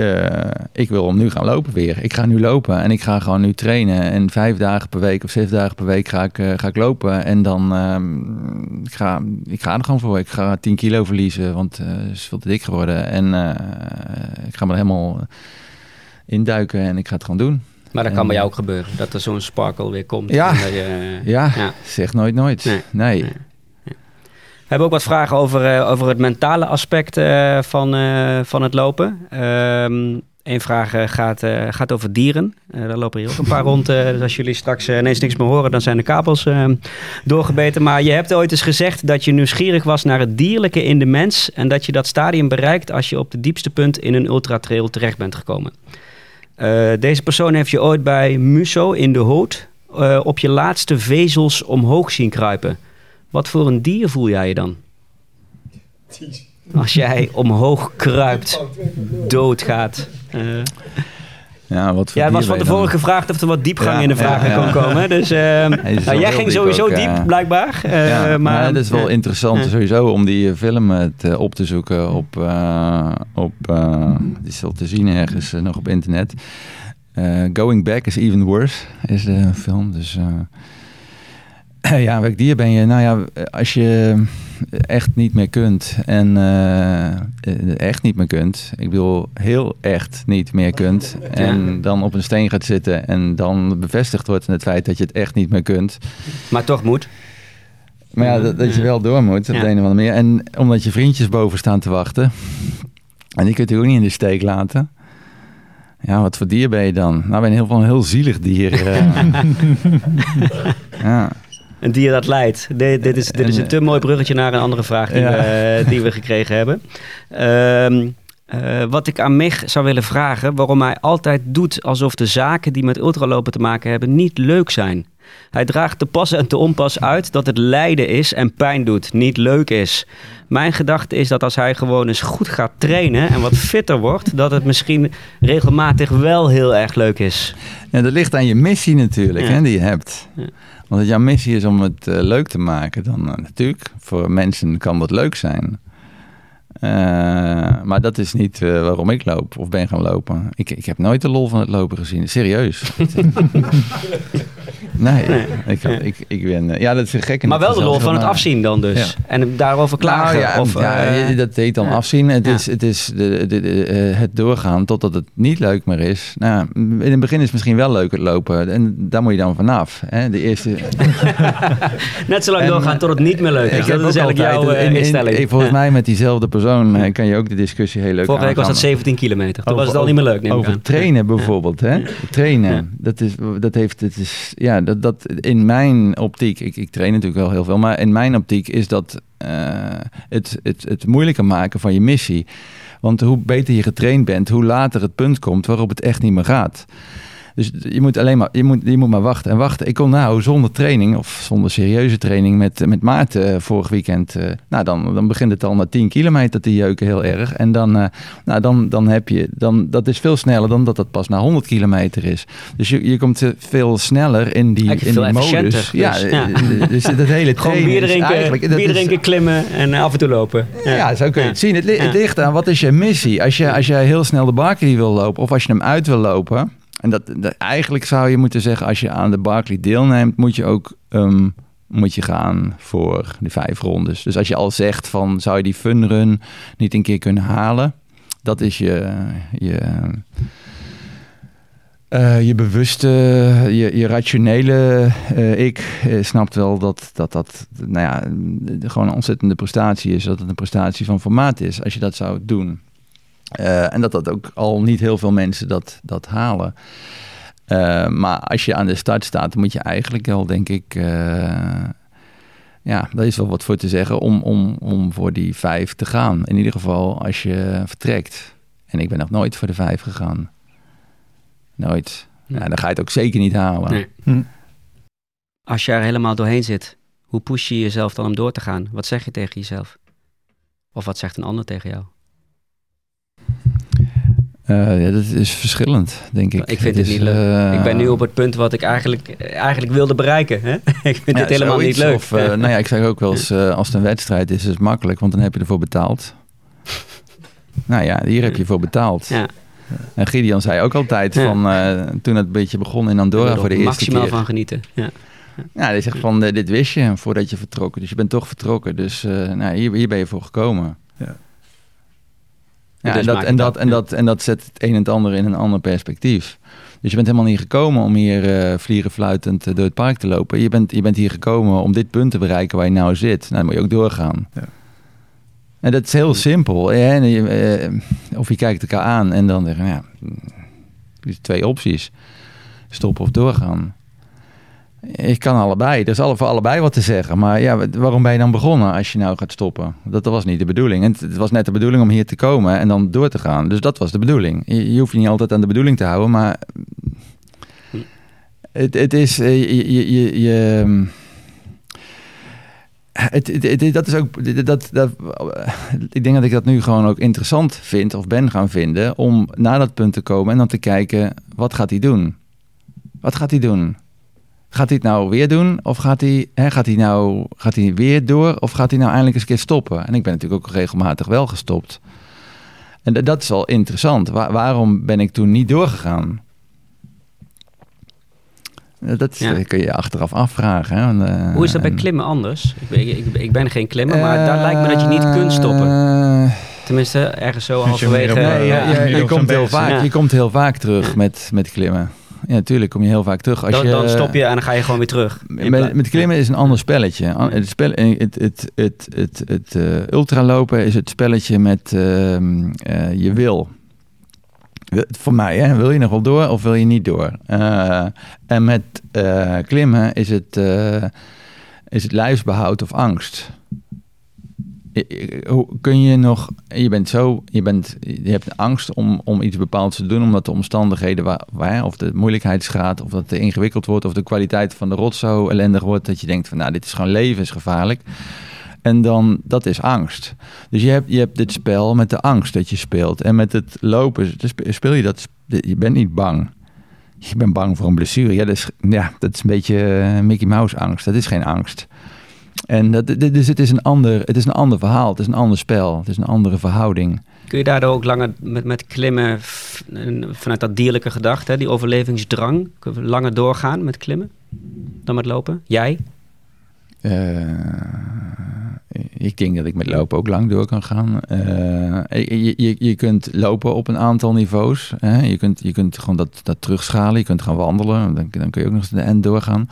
eh, ik wil nu gaan lopen weer. Ik ga nu lopen en ik ga gewoon nu trainen. En vijf dagen per week of zes dagen per week ga ik, eh, ga ik lopen. En dan ehm, ik ga ik ga er gewoon voor. Ik ga 10 kilo verliezen, want eh het is veel te dik geworden. En ik ga me er helemaal induiken en ik ga het gewoon doen. Maar dat kan En- bij jou ook gebeuren. Dat er zo'n sparkle weer komt. Ja. en dat je, Ja, Ja. zeg nooit nooit. Nee. Nee. Nee. We hebben ook wat vragen over, eh, over het mentale aspect eh, van, eh, van het lopen. Eén vraag gaat, gaat over dieren. Daar lopen hier ook een paar [laughs] rond. dus als jullie straks ineens niks meer horen, dan zijn de kabels eh, doorgebeten. Maar je hebt ooit eens gezegd dat je nieuwsgierig was naar het dierlijke in de mens. En dat je dat stadium bereikt als je op de diepste punt in een ultratrail terecht bent gekomen. Deze persoon heeft je ooit bij Muso in de Hoot eh, op je laatste vezels omhoog zien kruipen. Wat voor een dier voel jij je dan? Als jij omhoog kruipt, doodgaat. Eh, Ja, wat voor ja, was van tevoren dan? gevraagd of er wat diepgang Ja, in de vragen ja. kon komen. Dus, eh, nou, jij ging sowieso ook, diep, blijkbaar. Ja, maar, het is wel interessant sowieso om die film te- op te zoeken op, op die is wel te zien ergens nog op internet. Going Back is Even Worse is de film. Dus [clears throat] ja, welk dier ben je? Nou ja, als je echt niet meer kunt en eh, eh, echt niet meer kunt. Ik bedoel, heel echt niet meer kunt. En dan op een steen gaat zitten en dan bevestigd wordt in het feit dat je het echt niet meer kunt. Maar toch moet. Maar ja, dat, dat je wel door moet op Ja. de een of andere manier. En omdat je vriendjes boven staan te wachten. En die kunt u ook niet in de steek laten. Ja, wat voor dier ben je dan? Nou, ben je heel van een heel zielig dier. eh. [laughs] ja. Een dier dat leidt. Dit, dit, is, dit is een te mooi bruggetje naar een andere vraag die, Ja. we, eh, die we gekregen hebben. Ehm, eh, wat ik aan Mich zou willen vragen, waarom hij altijd doet alsof de zaken die met ultralopen te maken hebben niet leuk zijn. Hij draagt te pas en te onpas uit dat het lijden is en pijn doet, niet leuk is. Mijn gedachte is dat als hij gewoon eens goed gaat trainen en wat fitter wordt, dat het misschien regelmatig wel heel erg leuk is. ja, dat ligt aan je missie natuurlijk, Ja. hè, die je hebt. Ja. Want als jouw missie is om het eh, leuk te maken, dan eh, natuurlijk, voor mensen kan dat leuk zijn. Eh, maar dat is niet waarom ik loop of ben gaan lopen. Ik, ik heb nooit de lol van het lopen gezien. Serieus. [laughs] nee, Ik, ik, ik ben... eh, ja, dat is een gekke... Maar wel de lol van het maar- afzien dan dus. En daarover klagen. Nou ja, of, ja, eh, dat heet dan ja. afzien. Het Ja. is, het, is de, de, de, eh, het doorgaan totdat het niet leuk meer is. Nou, in het begin is het misschien wel leuk het lopen. En daar moet je dan vanaf. Hè? De eerste... [laughs] Net zo lang En, doorgaan tot het niet meer leuk is. Ik Dat heb is eigenlijk jouw eh, in- in- instelling. in- Volgens Ja. mij met diezelfde persoon eh, kan je ook de discussie heel leuk Vorige week was dat aangaan. 17 kilometer. Toen was het al niet meer leuk, neem ik Over trainen bijvoorbeeld, hè? Trainen, dat is, dat heeft, het is, ja, dat, dat in mijn optiek, ik, ik train natuurlijk wel heel veel, maar in mijn optiek is dat eh, het, het, het moeilijker maken van je missie. Want hoe beter je getraind bent, hoe later het punt komt waarop het echt niet meer gaat. Dus je moet alleen maar, je moet, je moet maar wachten en wachten. Ik kon nou zonder training of zonder serieuze training met, met Maarten uh, vorig weekend. Uh, nou, dan, dan begint het al na 10 kilometer te jeuken heel erg. En dan, uh, nou, dan, dan heb je, dan, dat is veel sneller dan dat dat pas na 100 kilometer is. Dus je, je komt veel sneller in die, in die modus. Dus, ja, ja. dus dat hele [laughs] Gewoon bier drinken, bier drinken, klimmen en af en toe lopen. Ja, ja zo kun je het zien. Het, ligt aan wat is je missie. Als je, als jij heel snel de Barkley wil lopen of als je hem uit wil lopen. En dat, dat, eigenlijk zou je moeten zeggen, als je aan de Barkley deelneemt, moet je ook um, moet je gaan voor de vijf rondes. Dus als je al zegt van zou je die funrun niet een keer kunnen halen, dat is je, je, uh, je bewuste, je, je rationele uh, ik uh, snapt wel dat, dat dat nou ja, gewoon een ontzettende prestatie is. Dat het een prestatie van formaat is als je dat zou doen. Uh, en dat dat ook al niet heel veel mensen dat, dat halen. Uh, maar als je aan de start staat, moet je eigenlijk wel, denk ik. Uh, ja, daar is wel wat voor te zeggen om, om, om voor die vijf te gaan. In ieder geval als je vertrekt. En ik ben nog nooit voor de vijf gegaan. Nooit. Ja, dan ga je het ook zeker niet halen. Nee. Hm. Als je er helemaal doorheen zit, hoe push je jezelf dan om door te gaan? Wat zeg je tegen jezelf? Of wat zegt een ander tegen jou? Uh, ja, dat is verschillend, denk ik. Ik vind het, niet leuk. Uh, ik ben nu op het punt wat ik eigenlijk, eigenlijk wilde bereiken. Hè? [laughs] ik vind ja, het helemaal niet leuk. Of, uh, nou ja, ik zeg ook wel eens, als het een wedstrijd is, is het makkelijk, want dan heb je ervoor betaald. [laughs] nou ja, hier heb je voor betaald. Ja. En Gideon zei ook altijd van, toen het een beetje begon in Andorra voor de eerste keer. Maximaal van genieten, ja. Ja, hij zegt van, dit wist je voordat je vertrokken. Dus je bent toch vertrokken. Dus nou, hier, hier ben je voor gekomen. Ja. Ja, dus en, dat, en, dat, en, dat, en dat zet het een en het ander in een ander perspectief. Dus je bent helemaal niet gekomen om hier uh, vliegen fluitend uh, door het park te lopen. Je bent, je bent hier gekomen om dit punt te bereiken waar je nou zit. Nou, dan moet je ook doorgaan. Ja. En dat is heel simpel. Hè? Uh, of je kijkt elkaar aan en dan zeggen, ja, twee opties. Stoppen of doorgaan. Ik kan allebei. Er is voor allebei wat te zeggen. Maar ja, waarom ben je dan begonnen als je nou gaat stoppen? Dat, was niet de bedoeling. En het, was net de bedoeling om hier te komen en dan door te gaan. Dus dat was de bedoeling. Je, hoeft je niet altijd aan de bedoeling te houden, maar het, het is eh, je, je, het, dat is ook. Dat, dat, ik denk dat ik dat nu gewoon ook interessant vind, of ben gaan vinden, om naar dat punt te komen en dan te kijken: wat gaat hij doen? Wat gaat hij doen? Gaat hij het nou weer doen? Of gaat hij, hè, gaat hij nou gaat hij weer door? Of gaat hij nou eindelijk eens een keer stoppen? En ik ben natuurlijk ook regelmatig wel gestopt. En dat is wel interessant. waarom ben ik toen niet doorgegaan? Dat ja. kun je achteraf afvragen. Hè? Uh, Hoe is dat bij klimmen anders? Ik ben, ik, ik ben geen klimmer, maar daar lijkt me dat je niet kunt stoppen. Uh, Tenminste, ergens zo halverwege. Nee, je, je, komt heel vaak, je komt heel vaak terug [laughs] met, met klimmen ja, natuurlijk kom je heel vaak terug. Als dan, je, dan stop je en dan ga je gewoon weer terug. Met, met klimmen is een ander spelletje. Het, spel, het, het, het, het, het uh, ultralopen is het spelletje met uh, uh, je wil. Voor mij, hè? wil je nog wel door of wil je niet door? En met klimmen is het, is het lijfsbehoud of angst kun je nog, je bent zo, je, bent, je hebt angst om, om iets bepaalds te doen, omdat de omstandigheden, waar, waar, of de moeilijkheidsgraad, of dat het ingewikkeld wordt, of de kwaliteit van de rot zo ellendig wordt, dat je denkt van nou, dit is gewoon levensgevaarlijk. En dan, dat is angst. Dus je hebt, je hebt dit spel met de angst dat je speelt. En met het lopen speel je dat, je bent niet bang. Je bent bang voor een blessure. Ja, dat is, ja, dat is een beetje eh, Mickey Mouse angst. Dat is geen angst. En dat, dus het is, een ander, het is een ander verhaal, het is een ander spel, het is een andere verhouding. Kun je daardoor ook langer met, met klimmen vanuit dat dierlijke gedachte, die overlevingsdrang, langer doorgaan met klimmen dan met lopen? Jij? Uh, ik denk dat ik met lopen ook lang door kan gaan. Uh, je, je, je kunt lopen op een aantal niveaus. Hè? Je, kunt, je kunt gewoon dat, dat terugschalen. Je kunt gaan wandelen. Dan, dan kun je ook nog eens de end doorgaan.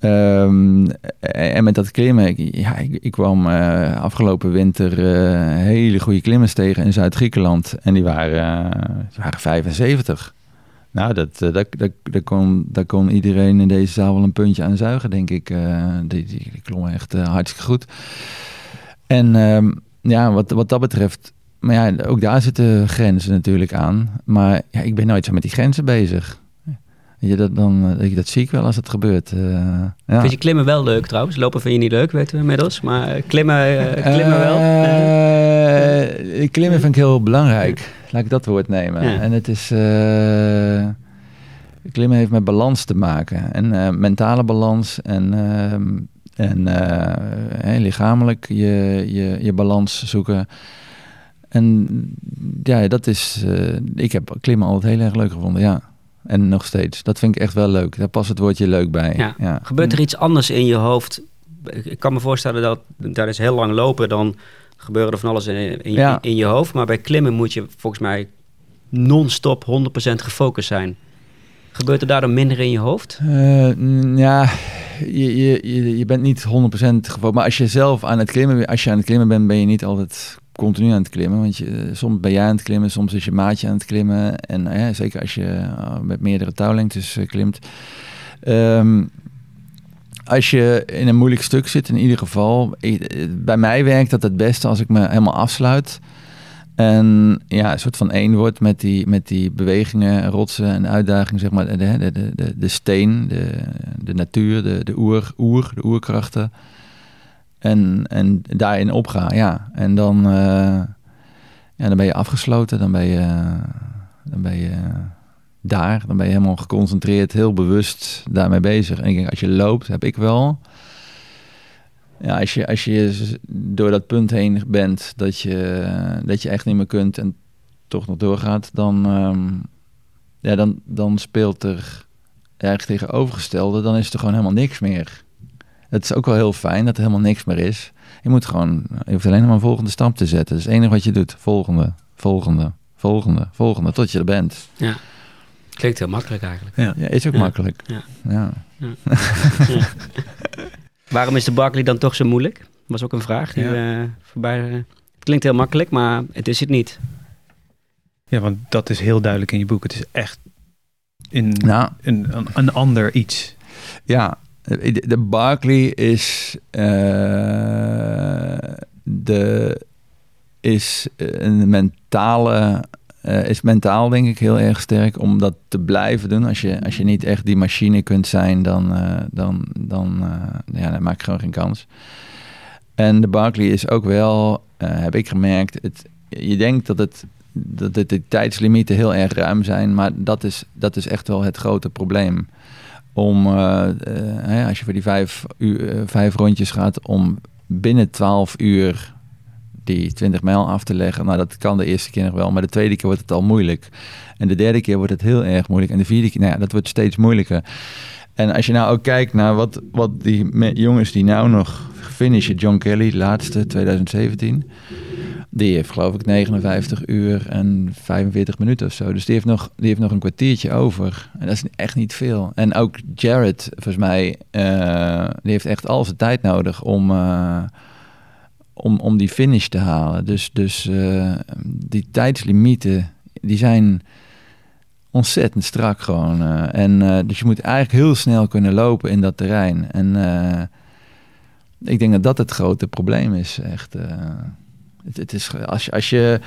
Um, en met dat klimmen, ik, ja, ik, ik kwam uh, afgelopen winter uh, hele goede klimmers tegen in Zuid-Griekenland. En die waren, die waren 75. Nou, dat, dat, dat, dat, kon, dat kon iedereen in deze zaal wel een puntje aan zuigen, denk ik. die, die, die echt hartstikke goed. En um, ja, wat, wat dat betreft, maar ja, ook daar zitten grenzen natuurlijk aan. Maar ja, ik ben nooit zo met die grenzen bezig. Je, dat, dan, eh, dat zie ik wel als het gebeurt. Uh, ja. Vind je klimmen wel leuk trouwens? Lopen vind je niet leuk, weten we inmiddels. Maar eh, klimmen, uh, klimmen wel? klimmen vind ik heel belangrijk. Laat ik dat woord nemen. En het is... klimmen heeft met balans te maken. En mentale balans en, en lichamelijk je, je, je balans zoeken. En ja, dat is... ik heb klimmen altijd heel erg leuk gevonden, ja. En nog steeds. Dat vind ik echt wel leuk. Daar past het woordje leuk bij. Ja. Gebeurt er iets anders in je hoofd? Ik kan me voorstellen dat daar is heel lang lopen, dan gebeuren er van alles in, in, in je hoofd. Maar bij klimmen moet je volgens mij non-stop 100% gefocust zijn. Gebeurt er daardoor minder in je hoofd? Uh, ja, je, je, je bent niet 100% gefocust. Maar als je zelf aan het klimmen, als je aan het klimmen bent, ben je niet altijd continu aan het klimmen. Want je, eh, soms ben jij aan het klimmen, soms is je maatje aan het klimmen. En uh, zeker als je uh, met meerdere touwlengtes klimt. Um, als je in een moeilijk stuk zit, in ieder geval. bij mij werkt dat het beste als ik me helemaal afsluit. En ja, een soort van één wordt met die, met die bewegingen, rotsen en uitdagingen, zeg maar. De, de, de, de steen, de, de natuur, de, de oer, oer, de oerkrachten. En, en daarin opgaan, ja. En dan, uh, dan ben je afgesloten, dan ben je, dan ben je daar, dan ben je helemaal geconcentreerd, heel bewust daarmee bezig. En ik denk, als je loopt, heb ik wel. Ja, als je, als je door dat punt heen bent dat je, dat je echt niet meer kunt en toch nog doorgaat, dan, um, ja, dan, dan speelt er erg tegenovergestelde, dan is er gewoon helemaal niks meer. Het is ook wel heel fijn dat er helemaal niks meer is. Je moet gewoon, je hoeft alleen maar een volgende stap te zetten. Dat is het enige wat je doet. Volgende, volgende, volgende, volgende, tot je er bent. Ja. Klinkt heel makkelijk eigenlijk. Ja, ja is ook makkelijk. Ja. ja. [laughs] Waarom is de Barkley dan toch zo moeilijk? Was ook een vraag die uh, voorbij... het klinkt heel makkelijk, maar het is het niet. Ja, want dat is heel duidelijk in je boek. Het is echt in, nou, een, een ander iets. Ja, de Barkley is, uh, de, is een mentale, uh, is mentaal denk ik heel erg sterk om dat te blijven doen. Als je, als je niet echt die machine kunt zijn, dan, dan, dan, ja, maak je gewoon geen kans. En de Barkley is ook wel, heb ik gemerkt, het, je denkt dat het dat de tijdslimieten heel erg ruim zijn, maar dat is, dat is echt wel het grote probleem om, uh, uh, als je voor die vijf, uur, uh, vijf rondjes gaat, om binnen 12 uur die 20 mijl af te leggen. Nou, dat kan de eerste keer nog wel, maar de tweede keer wordt het al moeilijk. En de derde keer wordt het heel erg moeilijk. En de vierde keer, nou ja, dat wordt steeds moeilijker. En als je nou ook kijkt naar wat, wat die jongens die nou nog finishen, John Kelly, laatste 2017. Die heeft geloof ik 59 uur en 45 minuten of zo. Dus die heeft nog, die heeft nog een kwartiertje over. En dat is echt niet veel. En ook Jared, volgens mij, uh, die heeft echt al zijn tijd nodig om, uh, om, om die finish te halen. Dus, dus uh, die tijdslimieten, die zijn ontzettend strak gewoon. en, dus je moet eigenlijk heel snel kunnen lopen in dat terrein. En ik denk dat dat het grote probleem is, echt... Het, is, als, je, als je,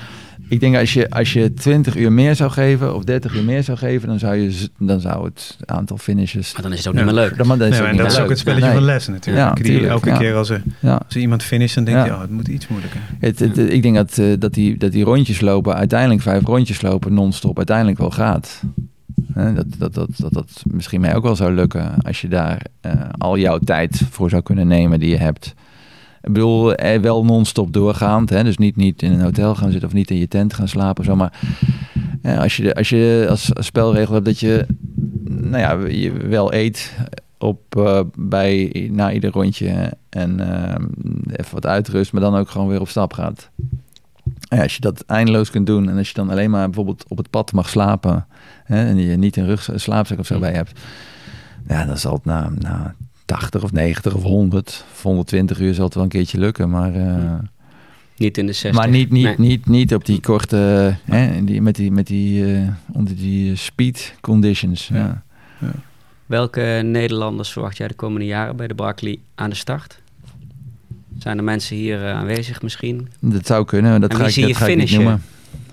ik denk als je, als je 20 uur meer zou geven of 30 uur meer zou geven, dan zou, je, dan zou het aantal finishes. Maar dan is het ook niet meer leuk. Dan, dan is het dat is ook het spelletje van lessen natuurlijk. Ja, die, elke keer als er, als er iemand finisht, dan denk je, oh, het moet iets moeilijker. Het, ik denk dat, uh, dat, die, dat die rondjes lopen, uiteindelijk vijf rondjes lopen non-stop, uiteindelijk wel gaat. dat, dat, dat, dat, dat misschien mij ook wel zou lukken als je daar uh, al jouw tijd voor zou kunnen nemen die je hebt. Ik bedoel, eh, wel non-stop doorgaand. Hè? Dus niet, niet in een hotel gaan zitten of niet in je tent gaan slapen. Zo. Maar eh, als, je, als je als spelregel hebt dat je, nou ja, je wel eet op, uh, bij, na ieder rondje en even wat uitrust, maar dan ook gewoon weer op stap gaat. Ja, als je dat eindeloos kunt doen en als je dan alleen maar bijvoorbeeld op het pad mag slapen hè, en je niet een rug slaapzak of zo bij hebt, ja, dan zal het na, na 80 of 90 of 100 of 120 uur zal het wel een keertje lukken, maar... Uh, niet in de 60. Maar niet, niet, niet, niet op die korte, hè, die, met die, met die, uh, onder die speed conditions. Ja. ja. Welke Nederlanders verwacht jij de komende jaren bij de Barkley aan de start? Zijn er mensen hier uh, aanwezig misschien? Dat zou kunnen, dat en ga ik, dat ga ik niet noemen.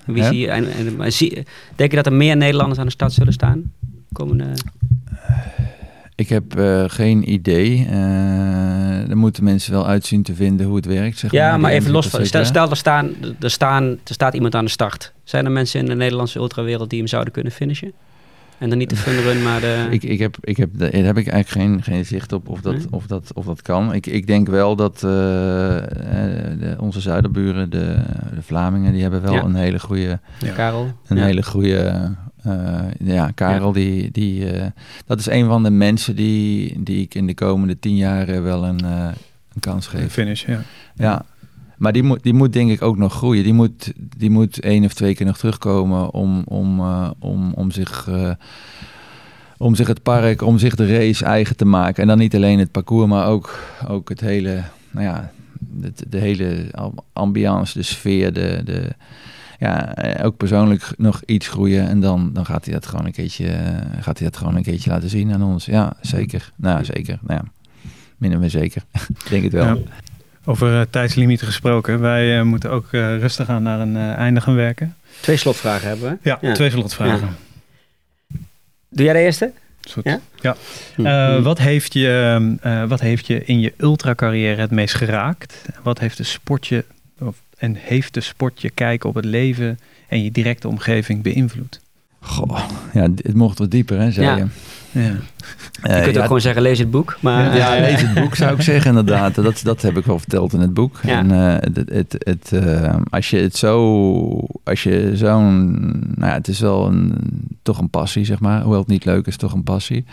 Wie zie je, en, en, zie, denk je dat er meer Nederlanders aan de start zullen staan? Komende... Ik heb eh, geen idee. Uh, er moeten mensen wel uitzien te vinden hoe het werkt. Zeg ja, maar, even los van. Stel, stel er, staan, er, staan, er staat iemand aan de start. Zijn er mensen in de Nederlandse ultrawereld die hem zouden kunnen finishen? En dan niet de funrun, maar de... [laughs] Ik, ik heb, ik heb, daar heb ik eigenlijk geen, geen zicht op of dat, Nee? of dat, of dat kan. Ik, ik denk wel dat eh, eh, de, onze zuiderburen, de, de Vlamingen, die hebben wel Ja. een hele goede Karel. Een Ja. hele goede. Eh, ja, Karel, Die, die, eh, dat is een van de mensen die, die ik in de komende tien jaar eh, wel een, een kans geef. Finish, ja. Ja. Maar die moet, die moet denk ik ook nog groeien. Die moet, die moet één of twee keer nog terugkomen om, om, om, om, zich, om zich het park, om zich de race eigen te maken. En dan niet alleen het parcours, maar ook, ook het hele, nou ja, de, de hele ambiance, de sfeer, de, de, ja, eh, ook persoonlijk nog iets groeien. En dan, dan gaat hij dat gewoon een keertje, eh, gaat hij dat gewoon een keertje laten zien aan ons. Ja, zeker. Nou, zeker. Nou ja, minder maar zeker. [laughs] Ik denk het wel. Ja. Over eh, tijdslimieten gesproken. Wij eh, moeten ook eh, rustig aan naar een eh, einde gaan werken. Twee slotvragen hebben we. Ja, Ja. twee slotvragen. Doe jij de eerste? Goed. Ja? Ja. Hm. Eh, wat, heeft je, eh, wat heeft je in je ultracarrière het meest geraakt? Wat heeft de sport je, of, en heeft de sport je kijken op het leven en je directe omgeving beïnvloed? Goh, ja, het mocht wat dieper, hè, zei Ja. je. Ja. je kunt ook gewoon zeggen, lees het boek. Maar, ja, lees het boek zou ik [laughs] zeggen inderdaad. Dat, dat heb ik wel verteld in het boek. Ja. En eh, het, het, het, eh, als je het zo, als je zo'n, nou ja, het is wel een, toch een passie, zeg maar. Hoewel het niet leuk is, toch een passie.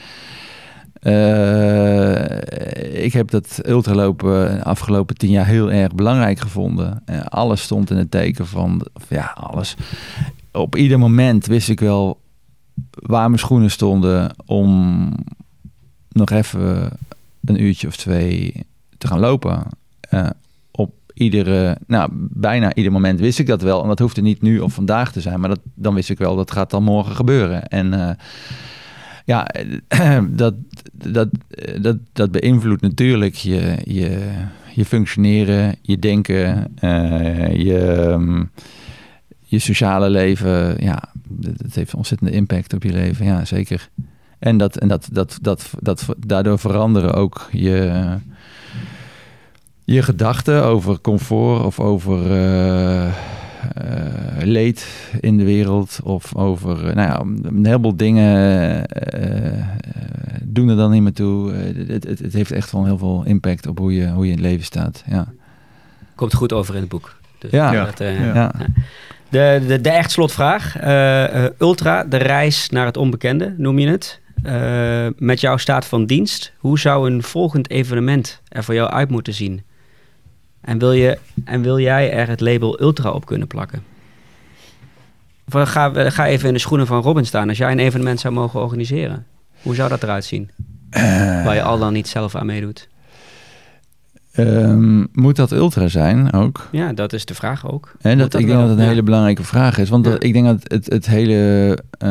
Eh, ik heb dat ultralopen de afgelopen tien jaar heel erg belangrijk gevonden. Eh, alles stond in het teken van, ja, alles. Op ieder moment wist ik wel waar mijn schoenen stonden om nog even een uurtje of twee te gaan lopen. Eh, op iedere, nou, bijna ieder moment wist ik dat wel. En dat hoefde niet nu of vandaag te zijn, maar dat, dan wist ik wel dat gaat dan morgen gebeuren. En eh, ja, [clears throat] dat, dat, dat, dat beïnvloedt natuurlijk je, je, je functioneren, je denken, eh, je, ehm, je sociale leven. Ja, dat, heeft ontzettende impact op je leven. Ja, zeker. En, dat, en dat, dat, dat, dat, daardoor veranderen ook je, je gedachten over comfort of over eh, leed in de wereld. Of over, eh, nou ja, een heleboel dingen eh, eh, doen er dan niet meer toe. Eh, het, het, het heeft echt wel heel veel impact op hoe je, hoe je in het leven staat. Ja. Komt goed over in het boek. Dus Ja. dat, eh, Ja. Ja. De, de, de echt slotvraag. Eh, eh, Ultra, de reis naar het onbekende, noem je het. Eh, met jouw staat van dienst, hoe zou een volgend evenement er voor jou uit moeten zien? En wil, je, en wil jij er het label Ultra op kunnen plakken? Of ga, ga even in de schoenen van Robin staan. Als jij een evenement zou mogen organiseren, hoe zou dat eruit zien? Waar je al dan niet zelf aan meedoet. Ehm, moet dat ultra zijn ook? Ja, dat is de vraag ook. En dat, dat ik denk wel? dat het een Ja. hele belangrijke vraag is. Want Ja. dat, ik denk dat het, het hele, eh,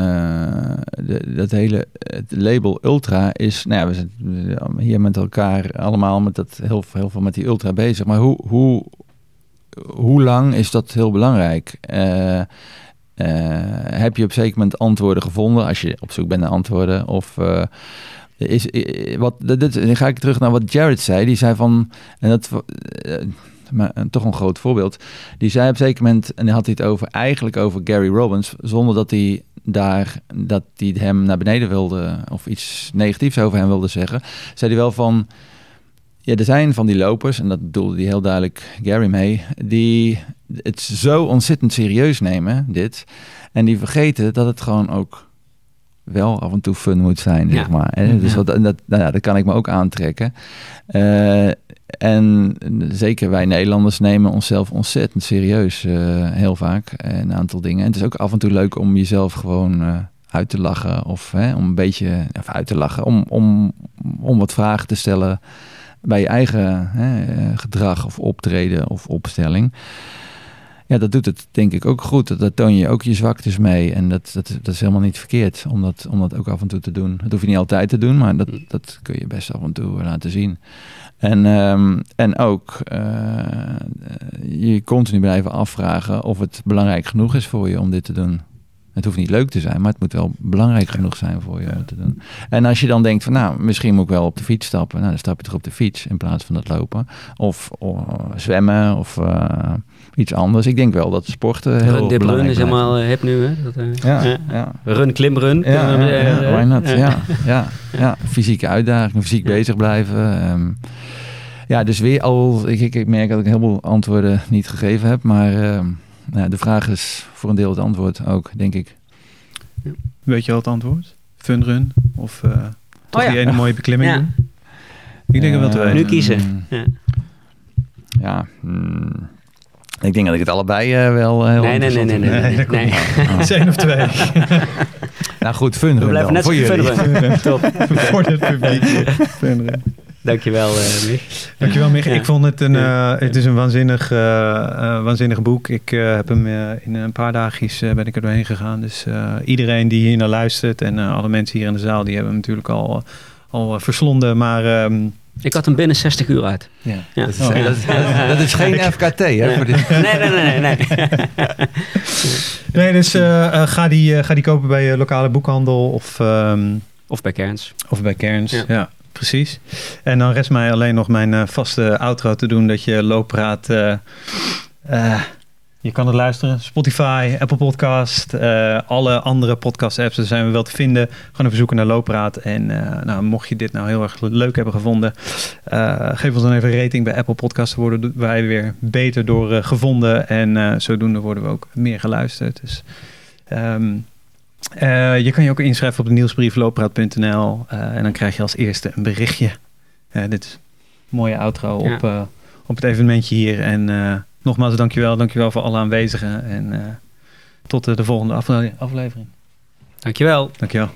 de, dat hele het label ultra is... Nou ja, we zijn hier met elkaar allemaal met dat, heel, heel veel met die ultra bezig. Maar hoe, hoe, hoe lang is dat heel belangrijk? Eh, eh, heb je op een zeker moment antwoorden gevonden als je op zoek bent naar antwoorden? Of... is, wat, dit, dan ga ik terug naar wat Jared zei. Die zei van, en dat eh, maar eh, toch een groot voorbeeld. Die zei op een zeker moment, en dan had hij het over eigenlijk over Gary Robbins, zonder dat hij daar dat hij hem naar beneden wilde of iets negatiefs over hem wilde zeggen, zei hij wel van. Ja, er zijn van die lopers, en dat bedoelde hij heel duidelijk Gary mee, die het zo ontzettend serieus nemen, dit. En die vergeten dat het gewoon ook wel af en toe fun moet zijn, Ja. zeg maar. hè. Dus wat, en dat, nou ja, dat kan ik me ook aantrekken. Eh, en zeker wij Nederlanders nemen onszelf ontzettend serieus, eh, heel vaak, een aantal dingen. En het is ook af en toe leuk om jezelf gewoon eh, uit te lachen of hè, om een beetje of uit te lachen, om, om, om wat vragen te stellen bij je eigen hè, gedrag of optreden of opstelling. Ja, dat doet het denk ik ook goed. Dat, dat toon je ook je zwaktes mee. En dat, dat, dat is helemaal niet verkeerd om dat, om dat ook af en toe te doen. Dat hoef je niet altijd te doen, maar dat, dat kun je best af en toe laten zien. En, ehm, en ook eh, je continu blijven afvragen of het belangrijk genoeg is voor je om dit te doen. Het hoeft niet leuk te zijn, maar het moet wel belangrijk genoeg zijn voor je om te doen. En als je dan denkt van nou, misschien moet ik wel op de fiets stappen. Nou, dan stap je toch op de fiets in plaats van dat lopen. Of, of zwemmen of uh, iets anders. Ik denk wel dat sporten heel Run, belangrijk run is blijft. helemaal uh, hip nu, hè? Dat, uh, Ja, ja. ja. Run, klim, run. Ja, ja, Eh, ja, eh, why not? eh. Ja, ja, ja. fysieke uitdaging, fysiek bezig blijven. ehm. ja, dus weer al, ik, ik, ik merk dat ik heel veel antwoorden niet gegeven heb, maar ehm, nou, de vraag is voor een deel het antwoord ook, denk ik. Weet je al het antwoord? Funrun? Of eh toch Oh ja. die ene mooie beklimming doen? Ik denk het wel te Eh, weten. Nu kiezen. Ja. Ja, hmm, ik denk dat ik het allebei eh, wel heel Nee, nee, nee, nee, nee. Nee, nee, dat komt nee. Het is één of twee. [laughs] Nou goed, fun We blijven dan, net voor jullie. verder. [laughs] Top. [laughs] Voor het publiek. Funrun. Dankjewel, uh, Mich. Dankjewel, Mich. Ja. Ik vond het een, eh, het is een waanzinnig, eh, eh, waanzinnig boek. Ik eh, heb hem eh, in een paar dagjes eh, ben ik er doorheen gegaan. Dus eh, iedereen die hier naar luistert en eh, alle mensen hier in de zaal, die hebben hem natuurlijk al, al eh, verslonden. Maar ehm, Ik had hem binnen 60 uur uit. Ja, Ja. Dat, is, Oh. dat, is, dat is- dat is geen FKT, hè? Voor dit. Nee, nee, nee, nee. nee. [laughs] nee, dus eh, eh, ga, die, eh, ga die kopen bij je lokale boekhandel of, ehm, Of bij Kerns. of bij Kerns. Ja. Ja. Precies. En dan rest mij alleen nog mijn eh, vaste outro te doen dat je looppraat. eh eh, je kan het luisteren. Spotify, Apple Podcast, eh, alle andere podcast apps. Daar zijn we wel te vinden. Gewoon even zoeken naar Loopraad. En nou, mocht je dit nou heel erg leuk hebben gevonden. geef ons dan even een rating bij Apple Podcasts. Dan worden wij weer beter door gevonden. En zodoende worden we ook meer geluisterd. Dus ehm, eh, je kan je ook inschrijven op de nieuwsbrief loopraad.nl. eh, en dan krijg je als eerste een berichtje. Eh, dit is een mooie outro Ja. op, op het evenementje hier. En nogmaals dankjewel. Dankjewel voor alle aanwezigen. En tot de volgende afle- aflevering. Dankjewel. Dankjewel.